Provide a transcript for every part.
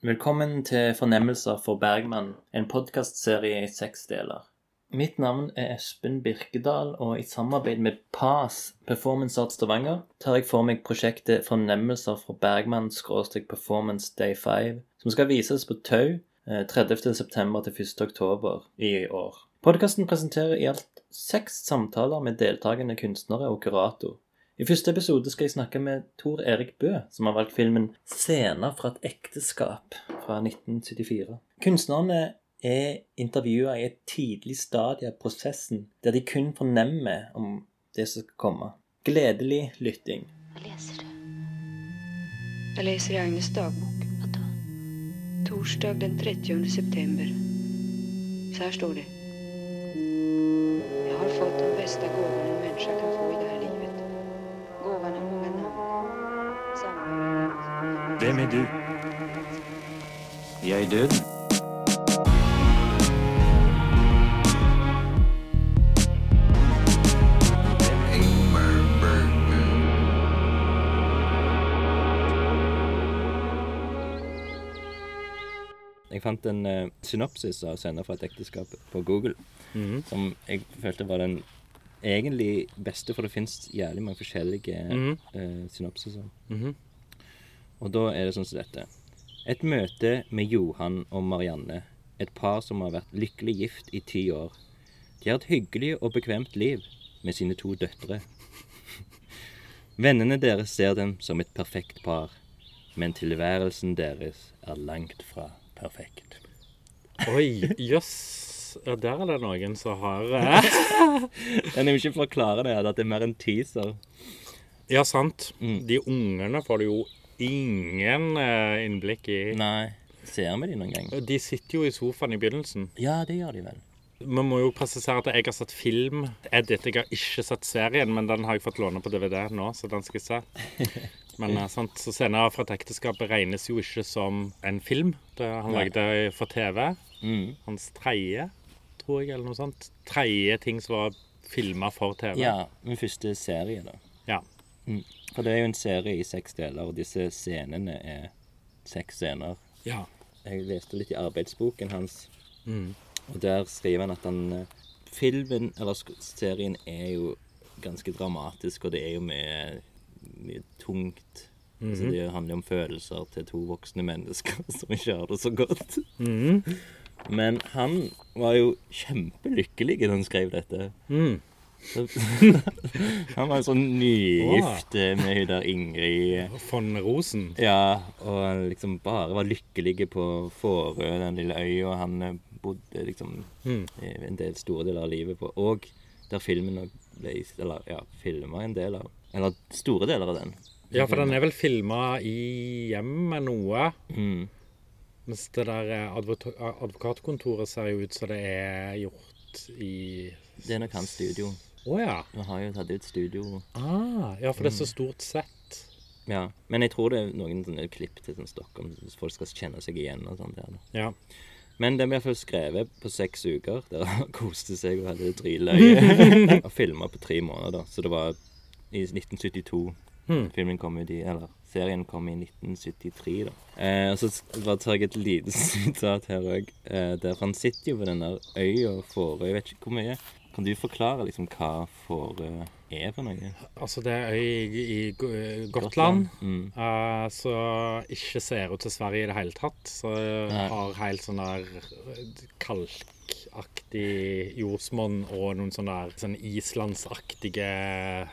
Velkommen til Fornemmelser for Bergman, en podkastserie i seks deler. Mitt navn er Espen Birkedal, og i samarbeid med PAS, Performance Art Stavanger, tar jeg for meg prosjektet Fornemmelser fra Bergman-performance Day 5, som skal vises på Tau eh, 30.9. til 1.10. i år. Podkasten presenterer i alt seks samtaler med deltakende kunstnere og kurator. I første episode skal jeg snakke med Tor Erik Bø, som har valgt filmen 'Scener fra et ekteskap' fra 1974. Kunstnerne er intervjua i et tidlig stadie av prosessen, der de kun fornemmer om det som skal komme. Gledelig lytting. Hva leser du? Jeg leser i Agnes dagbok. Hva da? Torsdag den 30. september. Så her står det. Jeg har fått den beste gåvan Hvem er du? Jeg er døden. Jeg fant en uh, synopsis av sender fra et ekteskap' på Google, som jeg følte var den egentlig beste, for det fins jævlig mange forskjellige eh, synopsiser. Og da er det sånn som dette. Et møte med Johan og Marianne, et par som har vært lykkelig gift i ti år. De har et hyggelig og bekvemt liv med sine to døtre. Vennene deres ser dem som et perfekt par, men tilværelsen deres er langt fra perfekt. Oi, jøss. Ja, der er det noen som har eh, Jeg vil ikke forklare det, at det er mer en teaser. Ja, sant. Mm. De ungene får du jo ingen eh, innblikk i. Nei. Ser vi de noen gang? De sitter jo i sofaen i begynnelsen. Ja, det gjør de vel. Vi må jo presisere at jeg har sett film. Edit. Jeg har ikke sett serien, men den har jeg fått låne på DVD nå, så den skal jeg se. Men eh, sant, så scener fra et ekteskap regnes jo ikke som en film. Det han Nei. lagde for TV. Mm. Hans tredje, tror jeg, eller noe sånt. Tredje ting som var filma for TV. Ja, min første serie, da. Ja. Mm. For det er jo en serie i seks deler, og disse scenene er seks scener. ja. Jeg leste litt i arbeidsboken hans, Mm. og der skriver han at han eh, Filmen, eller serien, er jo ganske dramatisk, og det er jo mye, mye tungt. altså, det handler jo om følelser til to voksne mennesker som ikke har det så godt. Mhm. Men han var jo kjempelykkelig da han skrev dette. Mm. Han var en sånn nygift eh, med hun der Ingrid. Von Rosen. Ja, og liksom bare var lykkelig på Fårø, den lille øya han eh, bodde liksom Mm. en del store deler av livet på. Og der filmen ble Eller ja, filma en del av Eller store deler av den. Ja, for den er vel filma i hjemmet noe. Mm. Mens det der advokatkontoret ser jo ut som det er gjort i Det er nok hans studio. Å ja. Vi har jo tatt ut studio. Ah, ja, for det er så stort sett. Ja. Men jeg tror det er noen sånne klipp til sånn Stockholm, så folk skal kjenne seg igjen og sånt. Der. Ja. Men den ble iallfall skrevet på seks uker. Der han koste seg og hadde det dritløye. og filma på tre måneder. Så det var i 1972 Hmm. filmen kom ut i Eller serien kom i 1973, da. Eh, og så bare tar jeg et lite sitat her òg. Eh, der han sitter jo på den der øya Fårøy. Vet ikke hvor mye. Kan du forklare liksom hva Fårøy er for noe? Altså, det er øy i, i Go- Gotland. Mm. uh, så ikke ser ut til Sverige i det hele tatt. Så Nei. har helt sånn der eh, kalkaktig jordsmonn og noen sånne der sånn islandsaktige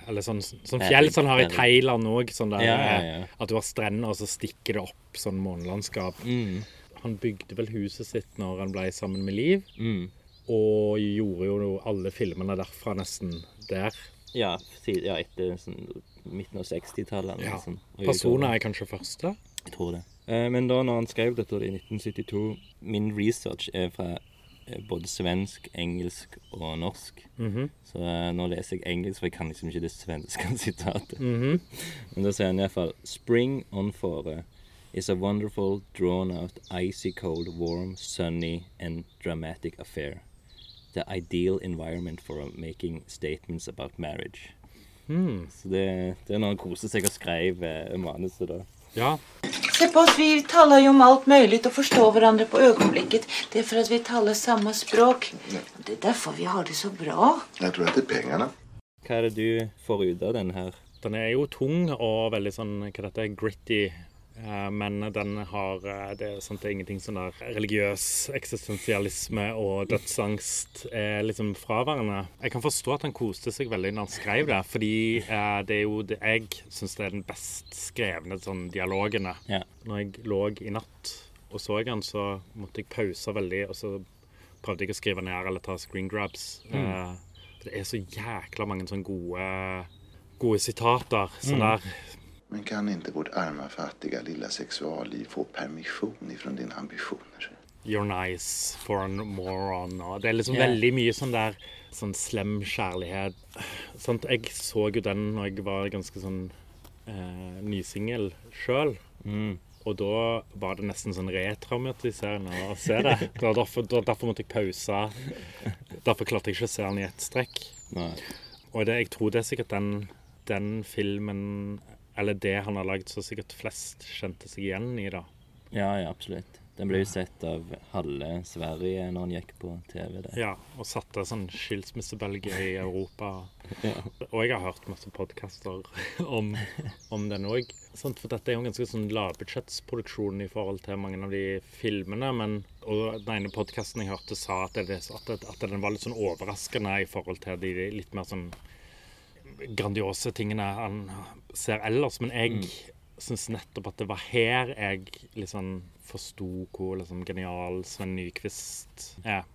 Eller sånn, sånn fjell som har i. Thailand òg. Sånn der Ja, ja, eh, ja. at du har strender, og så stikker det opp sånn månelandskap. Mm. Han bygde vel huset sitt når han ble sammen med Liv, Mm. Og gjorde jo alle filmene derfra nesten der. Ja, ja, etter sånn, midten av 60-tallet. eller Ja. Sånn. sånt. Personer er kanskje første. Jeg tror det. Eh, men da når han skrev dette i 1972 Min research er fra eh, både svensk, engelsk og norsk. Mhm. Så eh, nå leser jeg engelsk, for jeg kan liksom ikke det svenske sitatet. Mhm. Men da sier han iallfall Spring on fore is a wonderful, drawn out, icy cold, warm, sunny and dramatic affair. The ideal environment for making statements about marriage. Mm. Så det, det er når han koser seg og skrev eh, manuset, da. Ja. Se på oss, vi taler jo om alt mulig og forstår hverandre på øyeblikket. Det er for at vi taler samme språk. Det er derfor vi har det så bra. Jeg tror att det er pengene. Hva er det du får ut av den her? Den er jo tung og veldig sånn hva dette er, gritty. Eh, Men den har eh, det, er sant, det er ingenting sånn der religiøs eksistensialisme og dødsangst er liksom fraværende. Jeg kan forstå at han koste seg veldig når han skrev det, fordi eh, det er jo det jeg syns er den best skrevne sånn dialogene. Ja. Når jeg lå i natt og så den, så måtte jeg pause veldig, og så prøvde jeg å skrive ned eller ta screen grabs. Eh, det er så jækla mange sånne gode, gode sitater. Sånn der Men kan inte vårt arma fattiga lilla sexualliv få permission ifrån dina ambitioner? You're nice for a moron. Og det er liksom yeah. veldig mye sånn der sånn slem kjærlighet. Sant? Jeg så jo den når jeg var ganske sånn eh, nysingel sjøl. Mm. Og da var det nesten sånn retraumatiserende å se det. Det derfor, da- derfor måtte jeg pause. Derfor klarte jeg ikke å se den i ett strekk. Nei. Og det, jeg tror det er sikkert den, den filmen, eller det han har lagd, så sikkert flest kjente seg igjen i, da. Ja, ja, absolutt. Den ble jo sett av halve Sverige når han gikk på TV. Det. Ja, og satte sånn skilsmissebølge i Europa. Ja. Og jeg har hørt masse podkaster om, om den òg. For dette er jo en ganske sånn lavbudsjettsproduksjon i forhold til mange av de filmene. Men, og den ene podkasten jeg hørte, sa at, det, at, det, at den var litt sånn overraskende i forhold til de litt mer sånn grandiose tingene han ser ellers. Men jeg syns nettopp at det var her jeg liksom forsto hvor liksom genial Sven Nyquist er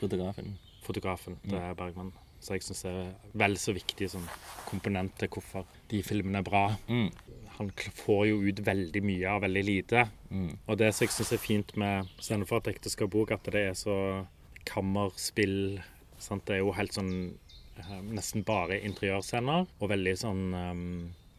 Fotografen. fotografen til Bergman. Så jeg syns det er vel så viktig som komponent til hvorfor de filmene er bra. Mm. Han får jo ut veldig mye av veldig lite. Mm. Og det som jeg syns er fint med 'Scener for et ekteskap', at det er så kammerspill. Sant? Det er jo helt sånn Nesten bare interiørscener, og veldig sånn um,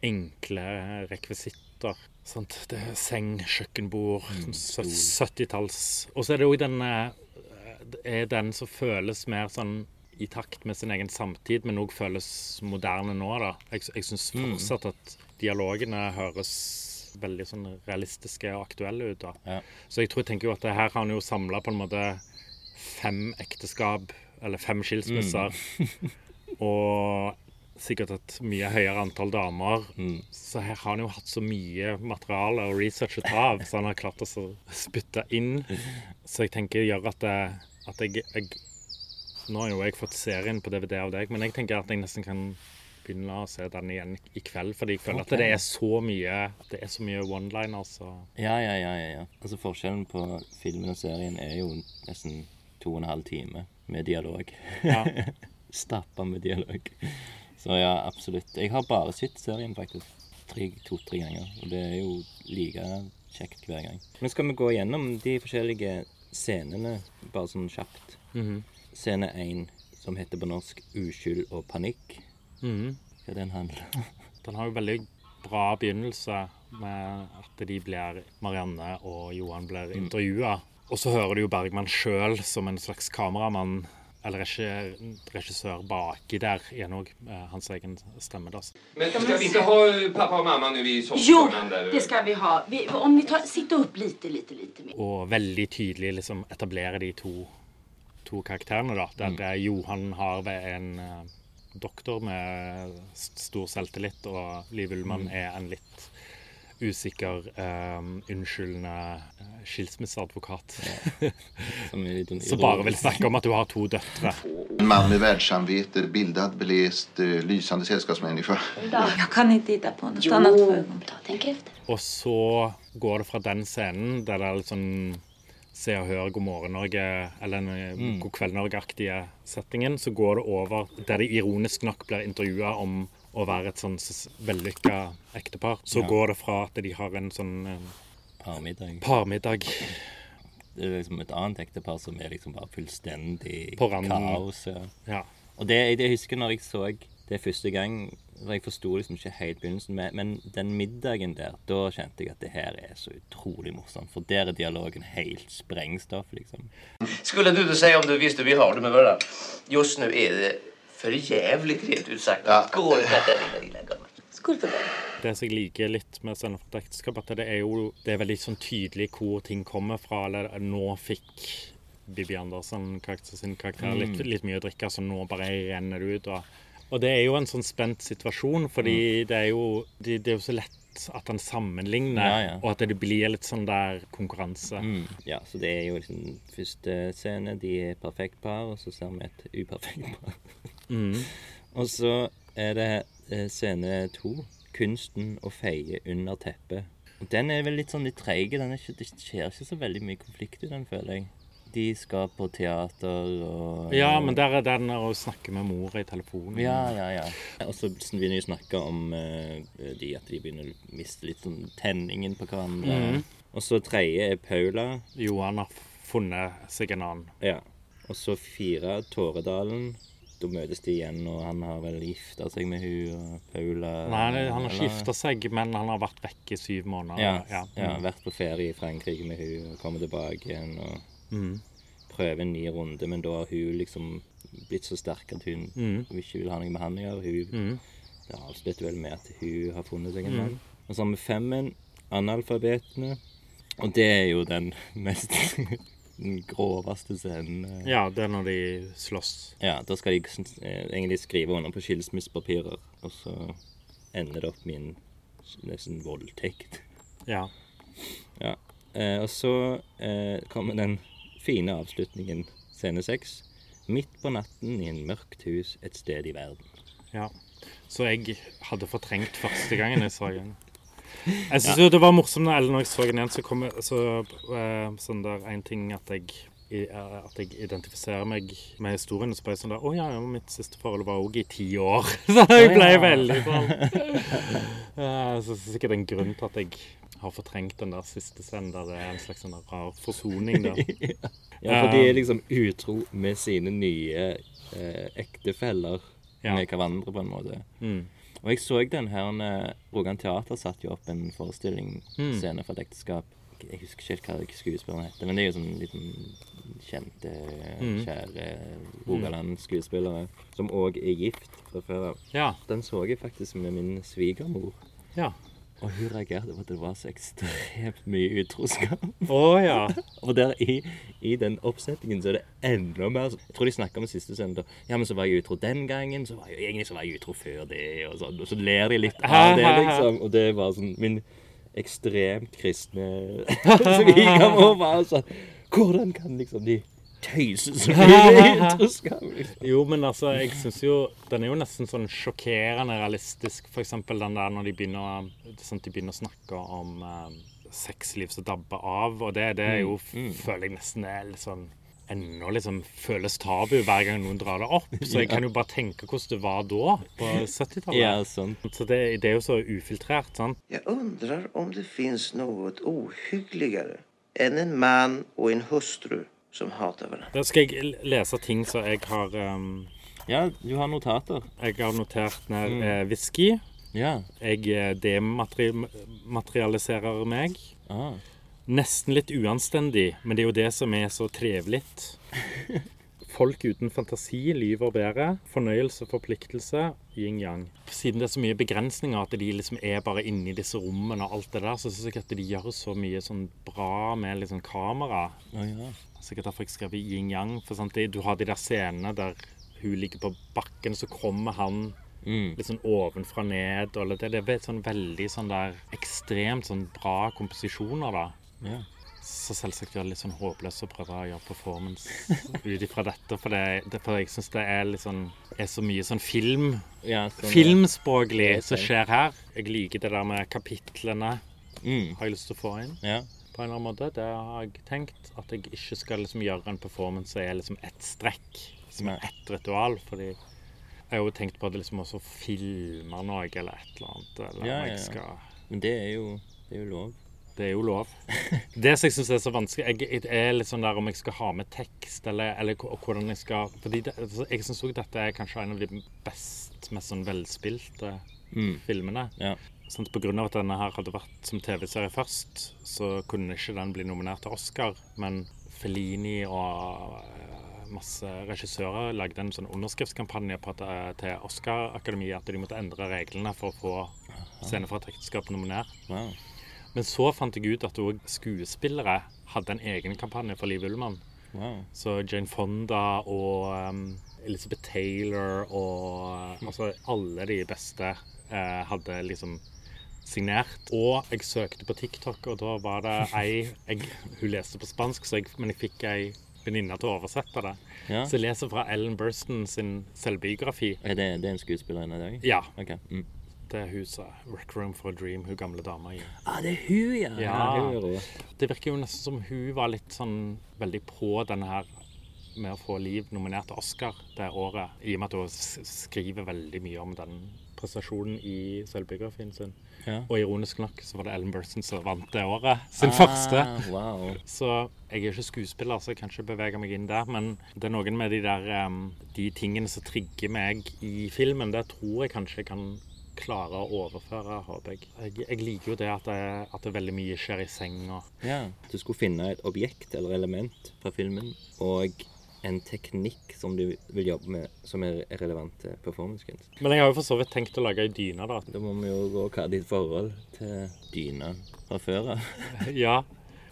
enkle rekvisitter. Sant? Det er seng, kjøkkenbord, sånn 70-talls Og så er det jo den eh, den som føles mer sånn i takt med sin egen samtid, men òg føles moderne nå. da. Jeg, jeg syns fortsatt at dialogene høres veldig sånn realistiske og aktuelle ut. da. Ja. Så jeg tror jeg tenker jo at det her har han jo samla på en måte fem ekteskap, eller fem skilsmisser. og sikkert et mye høyere antall damer. Mm. Så her har han jo hatt så mye materiale og research å ta av, så han har klart å spytte inn. Så jeg tenker gjør at, det, at jeg, jeg Nå har jo jeg fått serien på DVD av deg, men jeg tenker at jeg nesten kan begynne å se den igjen i kveld. Fordi jeg føler okay. at det er så mye Det er så mye one-liners Ja, ja, ja, ja, ja. Altså Forskjellen på filmen og serien er jo nesten to og en halv time med dialog. Ja. Stappa med dialog. Så ja, absolutt. Jeg har bare sett serien faktisk to-tre ganger. Og det er jo like kjekt hver gang. Men skal vi gå gjennom de forskjellige scenene bare sånn kjapt? Mhm. Scene én, som heter på norsk 'Uskyld og panikk'. Mhm. Hva den handler om? Den har jo veldig bra begynnelse med at de blir Marianne og Johan blir intervjua. Og så hører du jo Bergman sjøl som en slags kameramann eller regissør baki der er nok hans egen stemme. da. Men skal vi ikke ha pappa og mamma nu i Jo, soffhörnan där? det skal vi ha. Vi, om vi tar, sitter opp lite, lite, lite mer. Og veldig tydelig liksom etablere de to, to karakterene, da. Der eh, Johan har ved en eh, doktor med stor selvtillit, og Liv Ullmann er en litt usikker, um, unnskyldende eh, skilsmisseadvokat. Sånn Som bare vil snakke om at du har to døtre. En mann med verdenssamvittighet, bildet, belest, lysende lysande sällskapsmänniska. Jag kan inte hitta på något annat för ögonblicket. Tänk efter. Og så går det fra den scenen der det er litt sånn Se og Hør, God morgen Norge, eller den mm. God kveld Norge-aktige settingen, så går det over der de ironisk nok blir intervjua om å være et sånn vellykka ektepar. Så Ja. går det fra at de har en sånn eh, Parmiddag. parmiddag Det er liksom et annet ektepar som er liksom bare fullstendig kaos. Ja. Ja. Og det, det jeg husker når jeg så det første gang Jeg forsto liksom ikke helt begynnelsen, men, men den middagen der, da kjente jeg at det her er så utrolig morsomt. For der er dialogen helt sprengstoff, liksom. Skulle du si om du visste vi har det med hverandre? Just nu er det för jävligt rent ut sagt. Ja. Lilla, lilla gumman? Skål for det. Det som jeg liker litt med ekteskap, at det er jo det er veldig sånn tydelig hvor ting kommer fra. Eller nå fikk Bibi Andersen karakter, sin karakter litt, litt mye å drikke, så nå bare renner det ut. Og, og det er jo en sånn spent situasjon, fordi det er jo det, det er jo så lett at han sammenligner, Ja, ja. og at det blir litt sånn der konkurranse. Mm. Ja, så det er jo liksom første scene, de er perfekt par, og så ser vi et uperfekt par. Mm. Og så er det eh, scene to, kunsten å feie under teppet. Den er vel litt sånn litt treig. Det skjer ikke så veldig mye konflikt i den, føler jeg. De skal på teater og Ja, men der er den å snakke med mora i telefonen. Ja, ja, ja. Og så begynner de å snakke om uh, de at de begynner å miste litt sånn tenningen på hverandre. Mm. Og så tredje er Paula. Johan har funnet seg en annen. Ja. Og så fire Tåredalen. Da møtes de igjen, og han har vel gifta seg med hun og Paula Nei, han har ikke gifta seg, men han har vært vekke i syv måneder. Ja, ja. ja. Vært på ferie i Frankrike med hun og kommer tilbake igjen og mm. prøver en ny runde, men da har hun liksom blitt så sterk at hun, mm. ikke vil ha noe med han å gjøre. Hun, Mhm. Det avslutter vel med at hun har funnet seg en Mhm. mann. Og så har vi femmen, analfabetene. Og det er jo den mest den groveste scenen. eh. ja, det er når de slåss. Ja, da skal de eh, egentlig skrive under på skilsmissepapirer, og så ender det opp med en nesten voldtekt. Ja. Ja. Eh, og så eh, kommer den fine avslutningen, scene seks. Midt på natten i en mørkt hus et sted i verden. ja. Så jeg hadde fortrengt første gangen jeg så den. Jeg syns jo det var morsomt når, eller når jeg så den igjen, så kom jeg, så, uh, sånn der en ting at jeg i- eh, at jeg identifiserer meg med historien. Og Så ble jeg sånn der Å ja, ja, mitt siste forhold var òg i ti år. Så jeg ble veldig sånn Så det er sikkert en grunn til at jeg har fortrengt den der siste scenen der det er en slags sånn rar forsoning der. Ja, for de er liksom utro med sine nye eh, ektefeller Ja. med hverandre, på en måte. Mm. Og jeg så den her eh, Rogan Teater satte jo opp en forestilling, Mm. scene fra et ekteskap. Jeg husker ikke helt hva skuespilleren heter, men det er jo sånn liten kjente, Mm. kjære Rogaland-skuespillere som òg er gift fra før av. Ja. Den så jeg faktisk med min svigermor. Ja. Og hun reagerte på at det var så ekstremt mye utroskap. Å ja. Og der i, i den oppsetningen så er det enda mer Jeg tror de snakka om siste scenen. Ja, men så var jeg utro den gangen. Så var jeg, egentlig så var jeg utro før det. Og, sånn, og så ler de litt av det, liksom. Og det var sånn Min ekstremt kristne svigermor var sånn Hvordan kan liksom de tøyse så mye med utroskap? Liksom? Jo, men altså, jeg syns jo Den er jo nesten sånn sjokkerende realistisk. Eksempel den der når de begynner, sånn, de begynner å snakke om eh, sexliv som dabber av. Og det, det er jo, føler jeg nesten er litt sånn Ennå liksom føles tabu hver gang noen drar det opp. Så jeg kan jo bare tenke hvordan det var da, på 70-tallet. Ja, sånn. Så det, det er jo så ufiltrert, sant? Jeg undrer om det fins noe uhyggeligere enn en mann og en hustru som hater over det. Da skal jeg lese ting som jeg har um, Ja, du har notater. Jeg har notert ned eh, whisky. Ja. Jeg eh, dematerialiserer meg. Ah. Nesten litt uanstendig, men det er jo det som er så trivelig. Folk uten fantasi lyver bedre. Fornøyelse, forpliktelse, yin-yang. Siden det er så mye begrensninger, at de liksom er bare inni disse rommene og alt det der, så syns jeg at de gjør så mye sånn bra med liksom kamera. Ja, ja. Sikkert derfor jeg skrev yin-yang. For sant, du har de der scenene der hun ligger på bakken, så kommer han Mm. litt sånn ovenfra ned. Og det, det er sånn veldig sånn der ekstremt sånn bra komposisjoner, da. Ja. Så selvsagt gjør det litt sånn håpløst å prøve å gjøre performance ut ifra dette. For, det, det, for jeg syns det er sånn er så mye sånn film ja sånn, filmspråklig er som skjer her. Jeg liker det der med kapitlene. Mm. Har jeg lyst til å få inn Ja. på en eller annen måte. Det har jeg tenkt. At jeg ikke skal liksom gjøre en performance som er liksom ett strekk. Som er ett ritual. Fordi jeg har jo tenkt på det liksom også filmer filme noe eller et eller annet. Eller Ja, ja, ja. skal Men det er jo, det er jo lov. Det er jo lov. Det som jeg syns er så vanskelig, jeg, jeg er litt sånn der om jeg skal ha med tekst, eller, eller hvordan jeg skal Fordi det, altså, jeg syns òg dette er kanskje en av de best, mest sånn velspilte Mm. filmene. Ja. Sånn, på grunn av at denne her hadde vært som TV-serie først, så kunne ikke den bli nominert til Oscar. Men Fellini og eh, masse regissører lagde en sånn underskriftskampanje på at, eh, til Oscar-akademiet at de måtte endre reglene for å få scenefra fra ekteskap nominert. Wow. Men så fant jeg ut at òg skuespillere hadde en egen kampanje for Liv Ullmann. wow. Så Jane Fonda og um, Elizabeth Taylor og altså alle de beste eh, hadde liksom signert. Og jeg søkte på TikTok, og da var det ei jeg, Hun leste på spansk, så jeg, men jeg fikk ei venninne til å oversette det. Ja. Så jeg leser fra Ellen Burston sin selvbiografi. Er det, det er en skuespillerinne i dag? Ja. Okay. Mm. Det huset. Rec Room for a Dream, hun gamle dama i Ah, det er hun, ja! Ja. Det virker jo nesten som hun var litt sånn veldig på denne her med å få Liv nominert til Oscar det året, i og med at hun skriver veldig mye om den prestasjonen i selvbiografien sin. Ja. Og ironisk nok så var det Ellen Burson som vant det året, sin første. Ah, wow. Så jeg er ikke skuespiller, så jeg kan ikke bevege meg inn der. Men det er noen med de der um, De tingene som trigger meg i filmen, det tror jeg kanskje jeg kan klare å overføre, håper jeg. Jeg, jeg liker jo det at, det at det veldig mye skjer i senga. Ja. Du skulle finne et objekt eller element fra filmen, og en teknikk som du vil jobbe med, som er relevant til performancekunst. Men jeg har jo for så vidt tenkt å lage ei dyne, da. Da må vi jo gå hva er ditt forhold til dyna fra før av. Ja.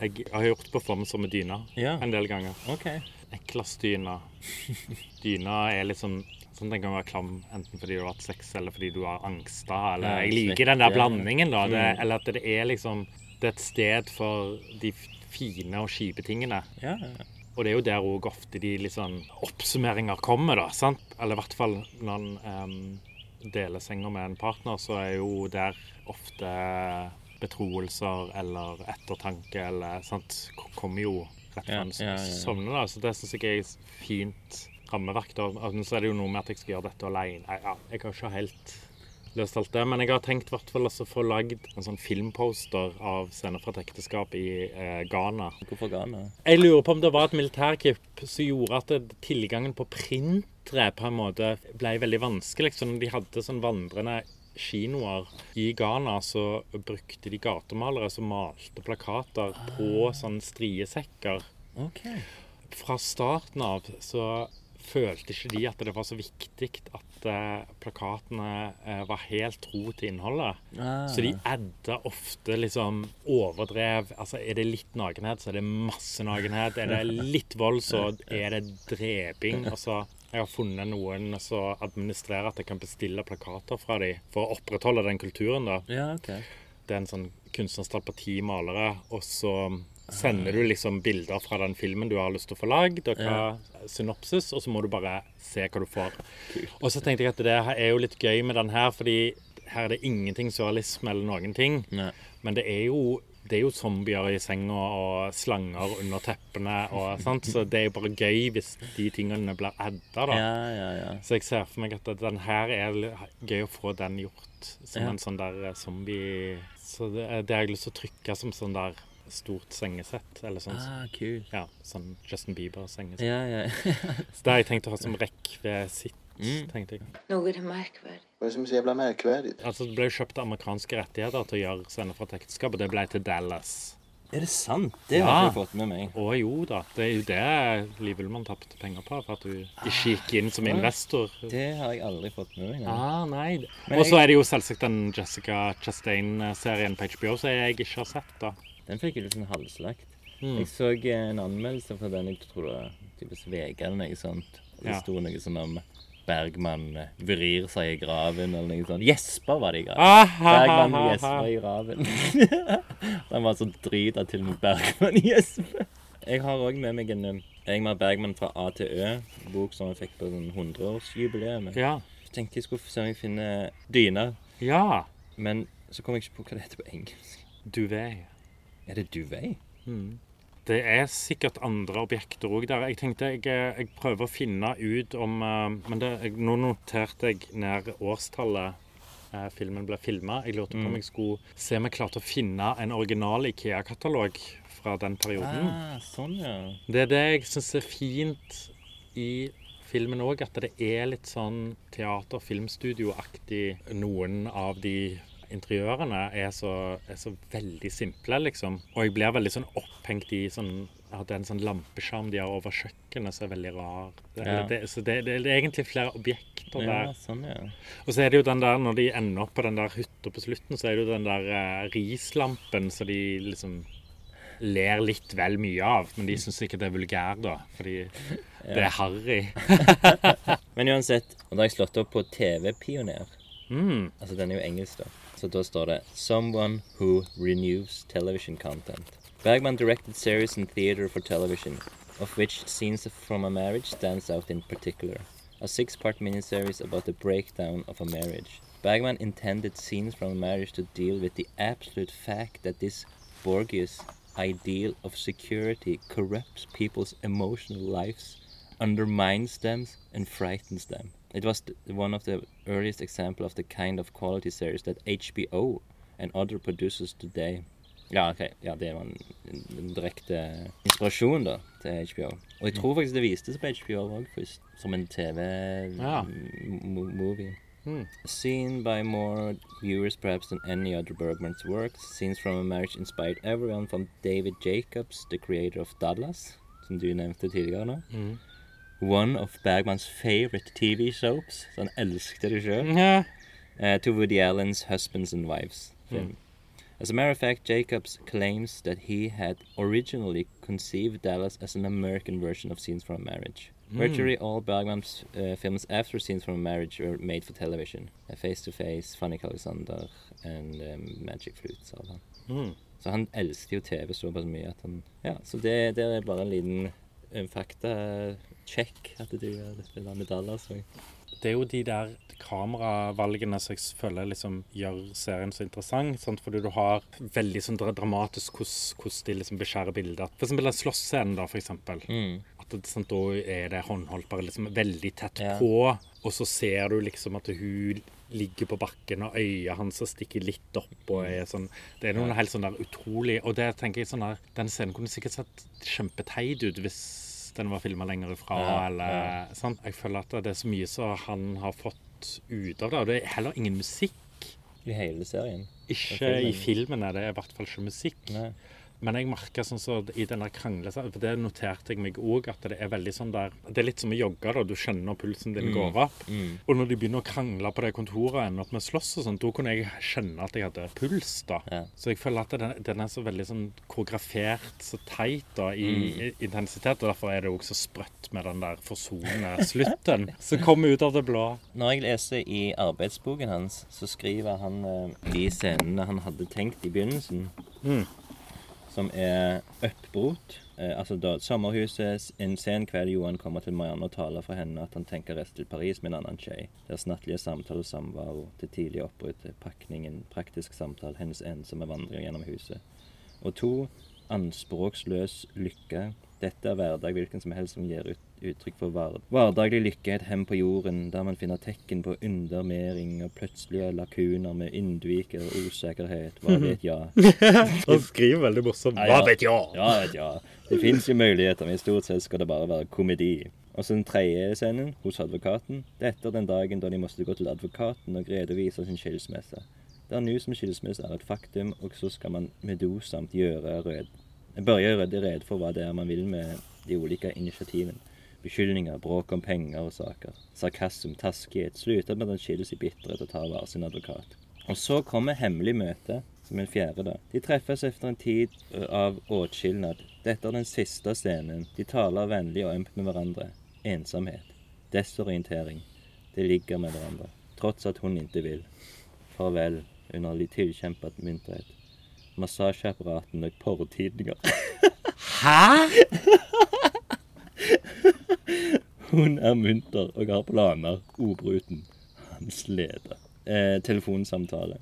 Jeg har gjort performancer med dyna Ja. en del ganger. OK. Eklas-dyna. Dyna er litt sånn Sånn Den kan være klam enten fordi du har hatt sex, eller fordi du har angsta. Eller jeg liker den der blandingen, da. Det, Mm. eller at det er liksom Det er et sted for de fine og kjipe tingene. Ja, ja, ja. Og det er jo der òg ofte de sånn oppsummeringer kommer, da. sant? Eller i hvert fall når en um, deler senga med en partner, så er jo der ofte betroelser eller ettertanke eller sant, kommer jo rett fra en ja, ja, Så det syns jeg er fint rammeverk. da. Altså, Så er det jo noe med at jeg skal gjøre dette alene. Ja, jeg har ikke helt løst alt det, men jeg har tenkt hvert fall altså få lagd en sånn filmposter av scener fra et ekteskap i eh, Ghana. Hvorfor Ghana? Jeg lurer på om det var et militærkupp som gjorde at det, tilgangen på printere på en måte ble veldig vanskelig. Så når de hadde sånn vandrende kinoer i Ghana, så brukte de gatemalere som malte plakater på sånn striesekker. OK. Fra starten av så følte ikke de at det var så viktig at eh, plakatene eh, var helt tro til innholdet. Ah. Så de adda ofte liksom overdrev. Altså er det litt nakenhet, så er det masse nakenhet. Er det litt vold, så er det dreping. Altså, jeg har funnet noen som administrerer at jeg kan bestille plakater fra dem for å opprettholde den kulturen. da. Ja, okay. Det er en sånn kunstnerstall på ti malere, og så sender du liksom bilder fra den filmen du har lyst til å få lagd, og hva synopsis, og så må du bare se hva du får. Og så tenkte jeg at det er jo litt gøy med den her, fordi her er det ingenting surrealisme eller noen ting. Nei. Men det er jo det er jo zombier i senga og slanger under teppene. Og, sant? Så det er jo bare gøy hvis de tingene blir adda. da. Ja, ja, ja. Så jeg ser for meg at den her er gøy å få den gjort som Ja. en sånn der zombie Så det, det har jeg lyst til å trykke som sånn der stort sengesett. Eller sånn, Ah, cool. ja, sånn Justin Bieber-sengesett. Ja, ja. Så det har jeg tenkt å ha som rekvisitt, Mm. tenkte jeg. Noe är det er det som så jävla märkvärdigt? Altså, det ble kjøpt amerikanske rettigheter til å gjøre scener fra et ekteskap, og det ble til Dallas. Er det sant? Det har Ja. ikke jeg fått med meg. Å jo da, det er jo det Liv Ullmann tapte penger på, for at hun ikke gikk inn som investor. Det har jeg aldri fått med meg. Ah, nei. Og så jeg- er det jo selvsagt den Jessica Chastain-serien på HBO som jeg ikke har sett. da. Den fikk jeg litt sånn halvslakt. Mm. Jeg så eh, en anmeldelse fra den, jeg tror det var typisk VG eller noe sånt. Det Ja. sto noe sånn om Bergman eh, vrir seg i graven eller noe sånt. Jesper var det i graven. Ah, ha, Bergman gjesper i graven. Han var så drit at til og med Bergman gjesper. Jeg har òg med meg en Engmar Egmar Bergman fra A til Ø, bok som jeg fikk på sånn 100-årsjubileet. Ja. Jeg tenkte jeg skulle se om jeg finner dyna, ja. men så kom jeg ikke på hva det heter på engelsk. Duvet. Er det duvet? Det er sikkert andre objekter òg der. Jeg tenkte jeg, eh, jeg prøver å finne ut om eh, Men det, jeg, nå noterte jeg ned årstallet eh, filmen ble filma. Jeg lurte på om jeg skulle se om jeg klarte å finne en original Ikea-katalog fra den perioden. Ah, sånn, ja. Det er det jeg syns er fint i filmen òg, at det er litt sånn teater-filmstudio-aktig. Noen av de interiørene er så, er så veldig simple, liksom. Og jeg blir veldig sånn opphengt i sånn at det er en sånn lampeskjerm de har over kjøkkenet som er veldig rar. Det, Ja. det, så det, det, er egentlig flere objekter Ja, der. sånn, ja. Og så er det jo den der, når de ender opp på den der hytta på slutten, så er det jo den der eh, rislampen så de liksom ler litt vel mye av. Men de syns ikke det er vulgær, da. Fordi det er harry. Men uansett, og da har jeg slått opp på TV-pioner. Mm. Altså, den er jo engelsk, da. Så da står det 'Someone who renews television content'. Bergman directed series and theater for television, of which scenes from a marriage stands out in particular. A six-part miniseries about the breakdown of a marriage. Bergman intended scenes from a marriage to deal with the absolute fact that this Borgias ideal of security corrupts people's emotional lives, undermines them, and frightens them. It was one of the earliest example of the kind of quality series that HBO and other producers today Ja, ok, ja, det var en, en, direkte inspirasjon da, til HBO. Og jeg tror faktisk det vistes på HBO òg først, som en Ja. TV-movie. Mm. Seen by more viewers perhaps than any other Bergman's works, scenes from a marriage inspired everyone from David Jacobs, the creator of Dallas, som du nevnte tidligere nå. Mhm. One of Bergmans favorite TV soaps, så han elsket det sjøl, Ja. uh, to Woody Allen's Husbands and Wives film. As a matter of fact, Jacobs claims that he had originally conceived Dallas as an American version of Scenes from a Marriage. Virtually all Bergman's uh, films after Scenes from a Marriage were made for television. Uh, Face to Face, Fanny Alexander and um, Magic Flute, sa han. Mm. Så han elsket jo TV såpass mye at han Ja, så det, det er bare en liten uh, fakta-check at du gjør dette med Dallas. Det er jo de der kameravalgene som jeg føler liksom gjør serien så interessant. Sant? Fordi du har veldig sånn dramatisk hvordan de liksom beskjærer bilder. For eksempel den slåssscenen, da, for eksempel. mm, At det, sant, da er det håndholdt bare liksom veldig tett Ja. på, og så ser du liksom at hun ligger på bakken, og øya hans stikker litt opp og er sånn Det er noe helt sånn der utrolig Og det tenker jeg sånn der Den scenen kunne sikkert sett kjempeteit ut hvis den var filma lenger ifra, Ja, eller sant? Jeg føler at det er så mye som han har fått ut av det, og det er heller ingen musikk. I hele serien. Ikke i filmen er det i hvert fall ikke musikk. Nei. Men jeg merker sånn så i den kranglesaken, for det noterte jeg meg òg, at det er veldig sånn der Det er litt som å jogge, da. Du skjønner pulsen din går opp. Mm. Og når de begynner å krangle på det kontoret og ender opp med slåss og sånn, da kunne jeg kjenne at jeg hadde puls, da. Ja. Så jeg føler at den, den er så veldig sånn koreografert, så teit da, i, Mm. intensitet. Og derfor er det òg så sprøtt med den der forsonende slutten som kommer ut av det blå. Når jeg leser i arbeidsboken hans, så skriver han eh, de scenene han hadde tenkt i begynnelsen, Mm. Som er oppbrot. Eh, altså da sommerhuset, en sen kveld Johan kommer til Marianne og taler for henne at han tenker reise til Paris med en annen skje. Deres nattlige samtale og samvaro, til tidlig oppbrudd, pakningen, praktisk samtale, hennes ensomme vandring gjennom huset. Og to, anspråksløs lykke. Dette er hverdag hvilken som helst som gir ut, uttrykk for. Hverdaglig lykke er et hem på jorden, der man finner tekken på undermering og plutselige lakuner med innviker og usikkerhet. Hva vet jeg? Han skriver veldig morsomt. Hva vet jeg? Ja, vet jeg. Det fins jo muligheter, men i stort sett skal det bare være komedi. Og så den tredje scenen, hos advokaten. Det er etter den dagen da de måtte gå til advokaten og redovise sin skilsmisse. Det er nå som skilsmisse er et faktum, og så skal man medosamt gjøre rød, børje rydde rede for hva det er man vil med de ulike initiativene. Beskyldninger, bråk om penger og saker. Sarkasm, taskighet. Slutter med at han skilles i bitterhet og tar hver sin advokat. Og så kommer hemmelig møte, som en fjerde da. De treffes etter en tid av åtskilnad. Dette er den siste scenen. De taler vennlig og ømt med hverandre. Ensomhet. Desorientering. De ligger med hverandre. Trots at hun ikke vil. Farvel, under litt tilkjempet munterhet. Massasjeapparaten og porrtidninger. Hæ? Hun er munter og har planer. ordbruten. Hans leder. Eh, telefonsamtale.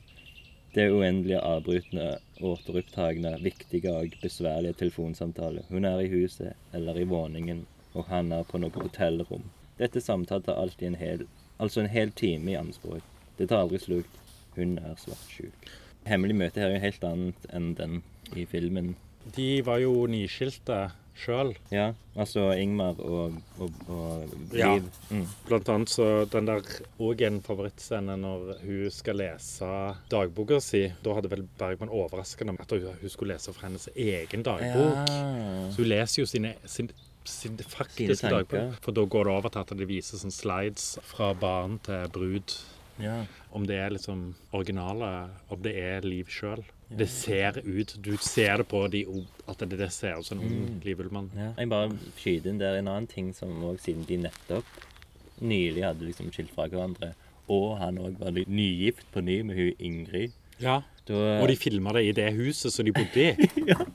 Det uendelige avbrytende, återupptagende, viktige og besværlige telefonsamtale. Hun er i huset eller i våningen, og han er på noe hotellrom. Dette samtalen tar alltid en hel, altså en hel time i anspråk. Det tar aldri slutt. Hun er svartsjuk. Hemmelig møte her er jo helt annet enn den i filmen. De var jo nyskilte, sjøl. Ja, altså Ingmar og, og, og Ja. Mm. Blant annet så den der òg en favorittscene når hun skal lese dagboka si. Da hadde vel Bergman overraskende at hun skulle lese fra hennes egen dagbok. Ja. Så hun leser jo sine, sin, sin faktiske dagbok. For da går det over til at det viser sånn slides fra barn til brud. ja. Om det er liksom originale, om det er Liv sjøl. Det ser ut Du ser det på de at det, det ser ut som en ung livullmann. Ja. Jeg bare skyter inn der en annen ting som òg siden de nettopp nylig hadde liksom skilt fra hverandre, og han òg var nygift på ny med hun Ingrid. Ja. Da, Og de filma det i det huset som de bodde i.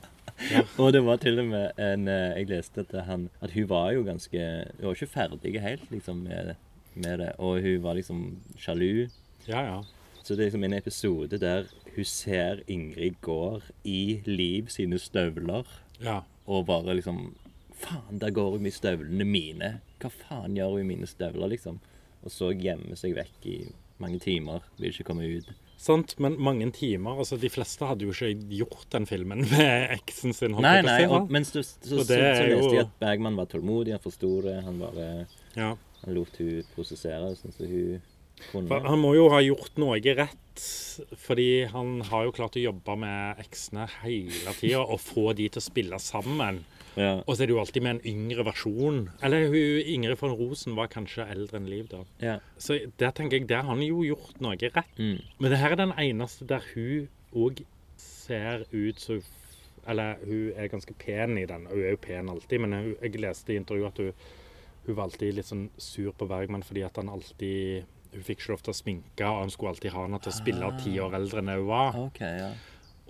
og det var til og med en eh, Jeg leste at, han, at hun var jo ganske Hun var ikke ferdig helt liksom med, med det, og hun var liksom sjalu. Ja, ja. Så det er liksom en episode der hun ser Ingrid går i Liv sine støvler. ja. Og bare liksom Faen, der går hun i støvlene mine. Hva faen gjør hun i mine støvler, liksom? Og så gjemmer seg vekk i mange timer. Vil ikke komme ut. Sant, men mange timer altså De fleste hadde jo ikke gjort den filmen med eksen sin. Nei, nei, og, men så, så, så, så, leste jeg at Bergman var tålmodig, han forsto det. Han bare ja. Han lot hun prosessere sånn som hun kunne. Han må jo ha gjort noe rett, fordi han har jo klart å jobbe med eksene hele tida og få de til å spille sammen. Ja. Og så er det jo alltid med en yngre versjon. Eller hun, Ingrid von Rosen var kanskje eldre enn Liv, da. ja. Så der tenker jeg, der har han jo gjort noe rett. Mm. Men det her er den eneste der hun òg ser ut som Eller hun er ganske pen i den. og Hun er jo pen alltid, men jeg leste i intervjuet at hun, hun var alltid litt sånn sur på Bergman fordi at han alltid Hun fikk ikke lov til å sminke, og han skulle alltid ha henne til å spille ti år eldre enn hun var. Okay, ja.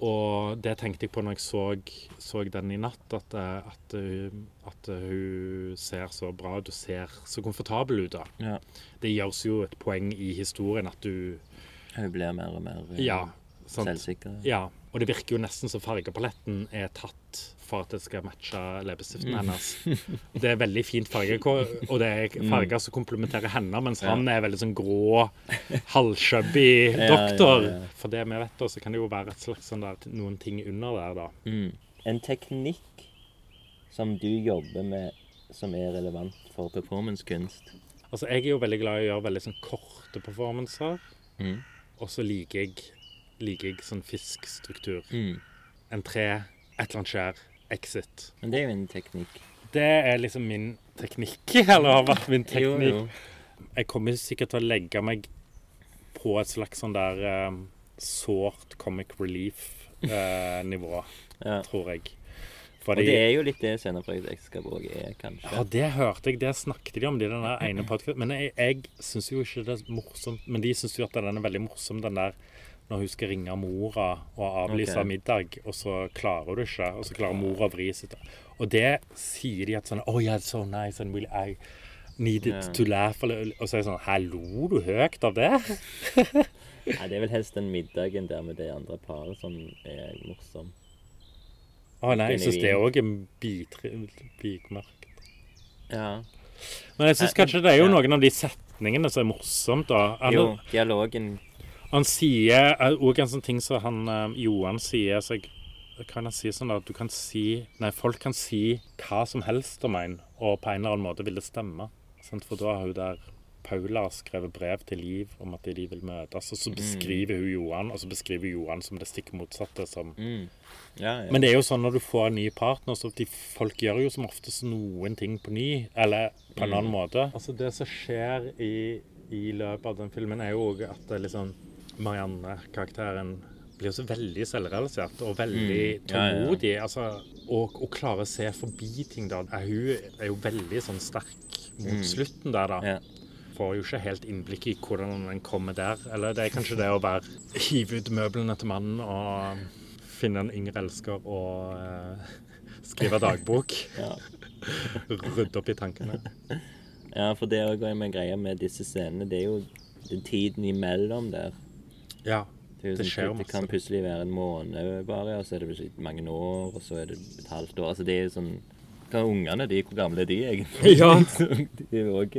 Og det tenkte jeg på når jeg så, så den i natt, at, eh, at, hun- at hun ser så bra ut og ser så komfortabel ut. da. ja. Det gjøres jo et poeng i historien at du Hun blir mer og mer eh, Ja. selvsikker. Ja, og det virker jo nesten som fargepaletten er tatt for at det skal matche leppestiften Mm. hennes. Det er veldig fint farge, og det er farger som komplementerer henne, mens han er veldig sånn grå, halvchubby doktor. ja, ja. For det vi vet, så kan det jo være et slags sånn der, noen ting under der, da. Mm. En teknikk som du jobber med som er relevant for performancekunst. Altså, jeg er jo veldig glad i å gjøre veldig sånn korte performancer, Mm. og så liker jeg, liker jeg sånn fiskstruktur. Mm. En tre, et eller annet skjær, exit. Men det er jo en teknikk. Det er liksom min teknikk, eller har vært min teknikk. jo. Jeg kommer sikkert til å legge meg på et slags sånn der um, sårt comic relief-nivå, Ja. tror jeg. Og det er jo litt det Scener fra et ekteskap òg er, kanskje. Ja, det hørte jeg. Det snakket de om i den der ene podkasten. Men jeg, jeg syns jo ikke det er morsomt. Men de syns jo at den er veldig morsom, den der når hun skal ringe mora og avlyse okay. middag, og så klarer hun ikke. Og så klarer mora å vri seg Og det sier de at sånn Oh, yeah, so nice and will I needed yeah. to laugh. Eller, og så er det sånn Hallo, lo du høyt av det? Nei, det er vel helst den middagen der med det andre paret som er morsom. Å nei, jeg syns det òg er bikmørkt. Ja. Men jeg syns kanskje det er jo noen av de setningene som er morsomt, da. Eller? Jo, dialogen Han sier òg en sånn ting som han eh, Johan sier så jeg, kan han si sånn at du kan si Nei, folk kan si hva som helst om en, og på en eller annen måte vil det stemme. Sant? For da har hun der Paula skrevet brev til Liv om at de vil møtes, og så beskriver hun Johan, og så beskriver Johan som det stikk motsatte. som mm. Ja, ja. men det er jo sånn når du får en ny partner, så de, folk gjør jo som oftest noen ting på ny, eller på en annen måte. Altså Det som skjer i, i løpet av den filmen, er jo òg at det liksom Marianne-karakteren blir så veldig selvrealisert og veldig Mm. Ja, ja, ja. tålmodig. Altså, og, og klarer å se forbi ting. da. Er Hun er jo veldig sånn sterk mot slutten der, da Mm. Ja. får jo ikke helt innblikk i hvordan den kommer der. Eller det er kanskje det å være hive ut møblene til mannen og finne en yngre elsker og uh, skrive dagbok. Rydde opp i tankene. ja, for det òg er en greie med disse scenene. Det er jo den tiden imellom der. Ja. Det, Det sånn, skjer masse. det kan plutselig være en måned bare, og så er det plutselig mange år, og så er det et halvt år. Altså det er jo sånn Hva er ungene de? Hvor gamle er de egentlig? Ja. de er òg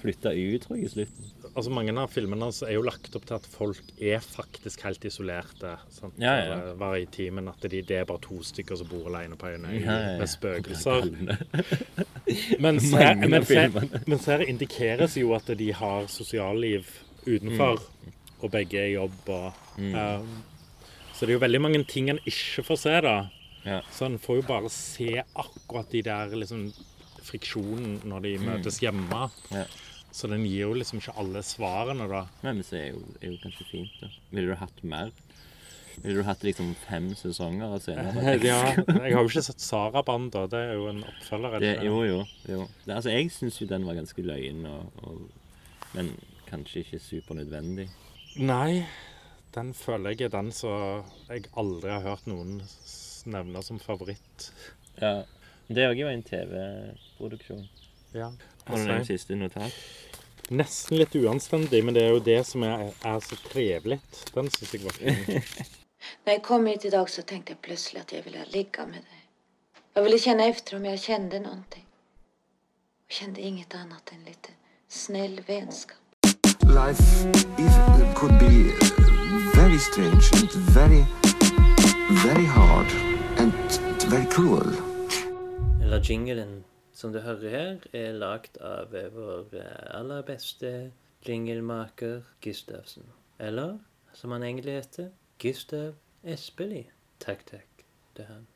flytta ut, tror jeg, i slutten. Altså Mange av filmene så er jo lagt opp til at folk er faktisk helt isolerte. Sant? Ja, ja. Det var i timen at de, det er bare to stykker som bor alene på en øy Ja, ja, ja. med spøkelser. Men Mens her, mens, her, mens her indikeres jo at de har sosialliv utenfor, og begge er i jobb. Og, um, så det er jo veldig mange ting en ikke får se, da. Ja. Så en får jo bare se akkurat de der liksom friksjonen når de møtes hjemme. Ja. Så den gir jo liksom ikke alle svarene, da. Men det er jo, er jo kanskje fint. da. Ville du hatt mer? Ville du hatt liksom fem sesonger av senere? Ja, jeg har jo ikke sett Saraband, da. Det er jo en oppfølger. er det jo, jo. jo. Det, altså, jeg syns jo den var ganske løyen, og, og, men kanskje ikke supernødvendig. Nei, den føler jeg er den som jeg aldri har hørt noen nevne som favoritt. Ja. Det òg jo en TV-produksjon. Ja. Har du noen Altså, siste notat? nesten litt uanstendig, men det er jo det som er, er så trevelig. Den syns jeg var fin. Når jeg kom hit i dag, så tenkte jeg plutselig at jeg ville ligge med deg. Jeg ville kjenne efter om jag noen ting. Og kjente inget annet enn litt snill vänskap. Life is, could be uh, very strange and very, very hard and very cruel. Jinglen som du hører her, er lagd av vår eh, aller beste jinglemaker Gustavsen. Eller, som han egentlig heter, Gustav Espelid. Takk, takk. Det er han.